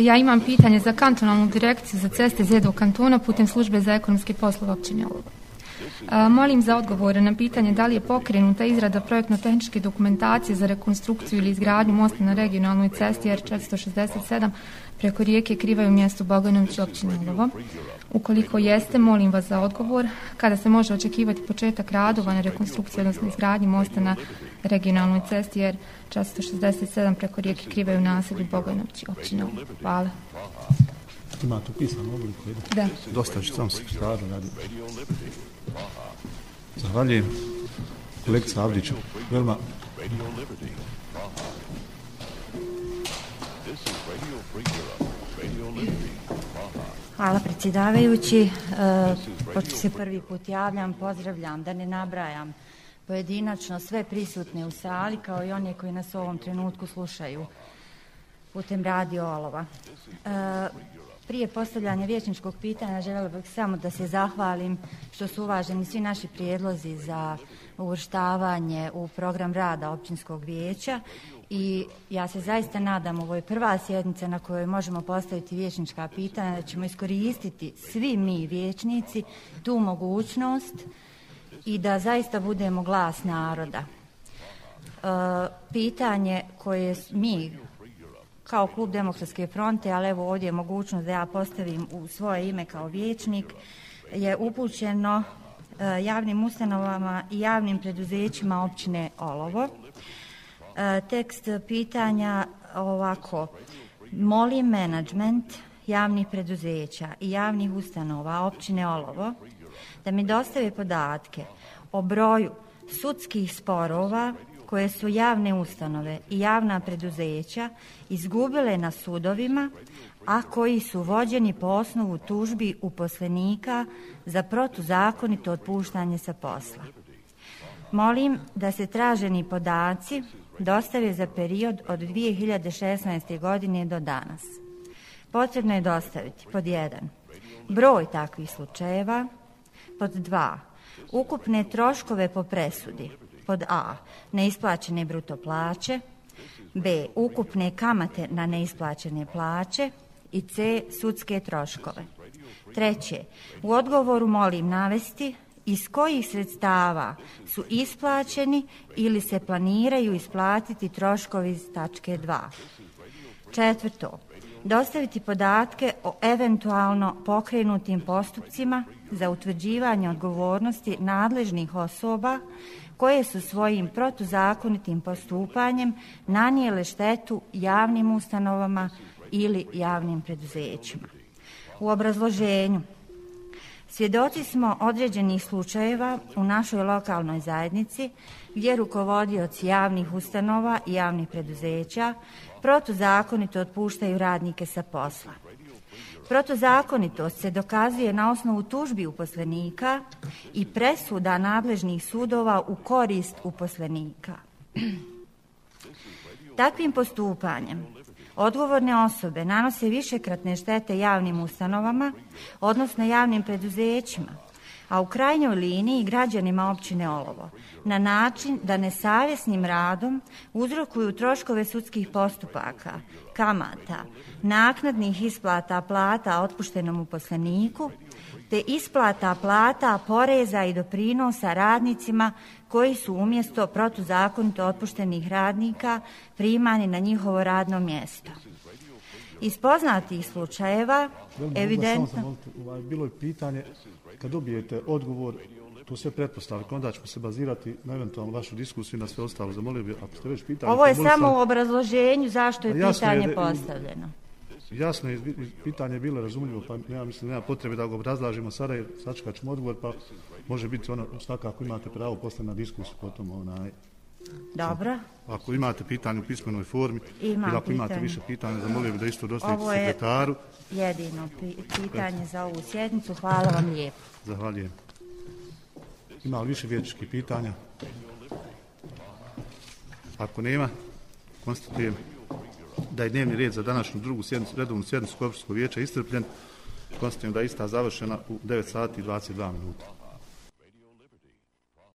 Ja imam pitanje za kantonalnu direkciju za ceste Zedo kantona putem službe za ekonomske poslove općine Molim za odgovore na pitanje da li je pokrenuta izrada projektno-tehničke dokumentacije za rekonstrukciju ili izgradnju mosta na regionalnoj cesti R467 preko rijeke Krivaju mjestu Bogojnović općine Olovo. Ukoliko jeste, molim vas za odgovor kada se može očekivati početak radova na rekonstrukciju, odnosno izgradnji mosta na regionalnoj cesti R467 preko rijeke Krivaju naselju Bogojnović općine Olovo. Hvala. Ima tu pisano obliku? Da. Dosta ću sam sekretaru radi. Zahvaljujem kolegica Avdiću. Veoma Hvala predsjedavajući. E, pošto se prvi put javljam, pozdravljam da ne nabrajam pojedinačno sve prisutne u sali kao i one koji nas u ovom trenutku slušaju putem radio Olova. E, prije postavljanja vječničkog pitanja željela bih samo da se zahvalim što su uvaženi svi naši prijedlozi za uvrštavanje u program rada općinskog vijeća i ja se zaista nadam ovo je prva sjednica na kojoj možemo postaviti vječnička pitanja da ćemo iskoristiti svi mi vječnici tu mogućnost i da zaista budemo glas naroda. E, pitanje koje mi kao klub demokratske fronte, ali evo ovdje je mogućnost da ja postavim u svoje ime kao vječnik, je upućeno e, javnim ustanovama i javnim preduzećima općine Olovo. E, tekst pitanja ovako. Moli menadžment javnih preduzeća i javnih ustanova općine Olovo da mi dostave podatke o broju sudskih sporova koje su javne ustanove i javna preduzeća izgubile na sudovima, a koji su vođeni po osnovu tužbi uposlenika za protuzakonito otpuštanje sa posla. Molim da se traženi podaci dostave za period od 2016. godine do danas. Potrebno je dostaviti pod 1. broj takvih slučajeva, pod 2. ukupne troškove po presudi, pod A. neisplaćene bruto plaće, B. ukupne kamate na neisplaćene plaće i C. sudske troškove. Treće, u odgovoru molim navesti iz kojih sredstava su isplaćeni ili se planiraju isplatiti troškovi iz tačke 2. Četvrto, dostaviti podatke o eventualno pokrenutim postupcima za utvrđivanje odgovornosti nadležnih osoba koje su svojim protuzakonitim postupanjem nanijele štetu javnim ustanovama ili javnim preduzećima. U obrazloženju Svjedoci smo određenih slučajeva u našoj lokalnoj zajednici gdje rukovodioci javnih ustanova i javnih preduzeća protuzakonito otpuštaju radnike sa posla. Protozakonitost se dokazuje na osnovu tužbi uposlenika i presuda nadležnih sudova u korist uposlenika. Takvim postupanjem odgovorne osobe nanose višekratne štete javnim ustanovama, odnosno javnim preduzećima, a u krajnjoj liniji građanima općine Olovo, na način da nesavjesnim radom uzrokuju troškove sudskih postupaka, kamata, naknadnih isplata plata otpuštenom uposleniku, te isplata plata, poreza i doprinosa radnicima koji su umjesto protuzakonito otpuštenih radnika primani na njihovo radno mjesto. Iz poznatih slučajeva, evidentno... Ovaj, bilo je pitanje, kad dobijete odgovor, to sve pretpostavljamo, onda ćemo se bazirati na eventualno vašu diskusiju i na sve ostalo. Zamolio bi, ako ste već pitanje... Ovo je samo u obrazloženju zašto je pitanje postavljeno. Jasno je, pitanje je bilo razumljivo, pa ja mislim nema potrebe da ga obrazlažimo sada, jer sačekat ćemo odgovor, pa može biti ono, svakako imate pravo posle na diskusiju potom onaj... Dobro. Ako imate pitanje u pismenoj formi, Imam ili ako pitanje. imate više pitanja, zamolio bi da isto dostavite sekretaru. Ovo je jedino pitanje za ovu sjednicu. Hvala vam lijepo. Zahvaljujem. Ima li više vječkih pitanja? Ako nema, konstatujem da je dnevni red za današnju drugu sjednicu, redovnu sjednicu Koprskog vijeća istrpljen, konstatujem da je ista završena u 9 sati i 22 minuta.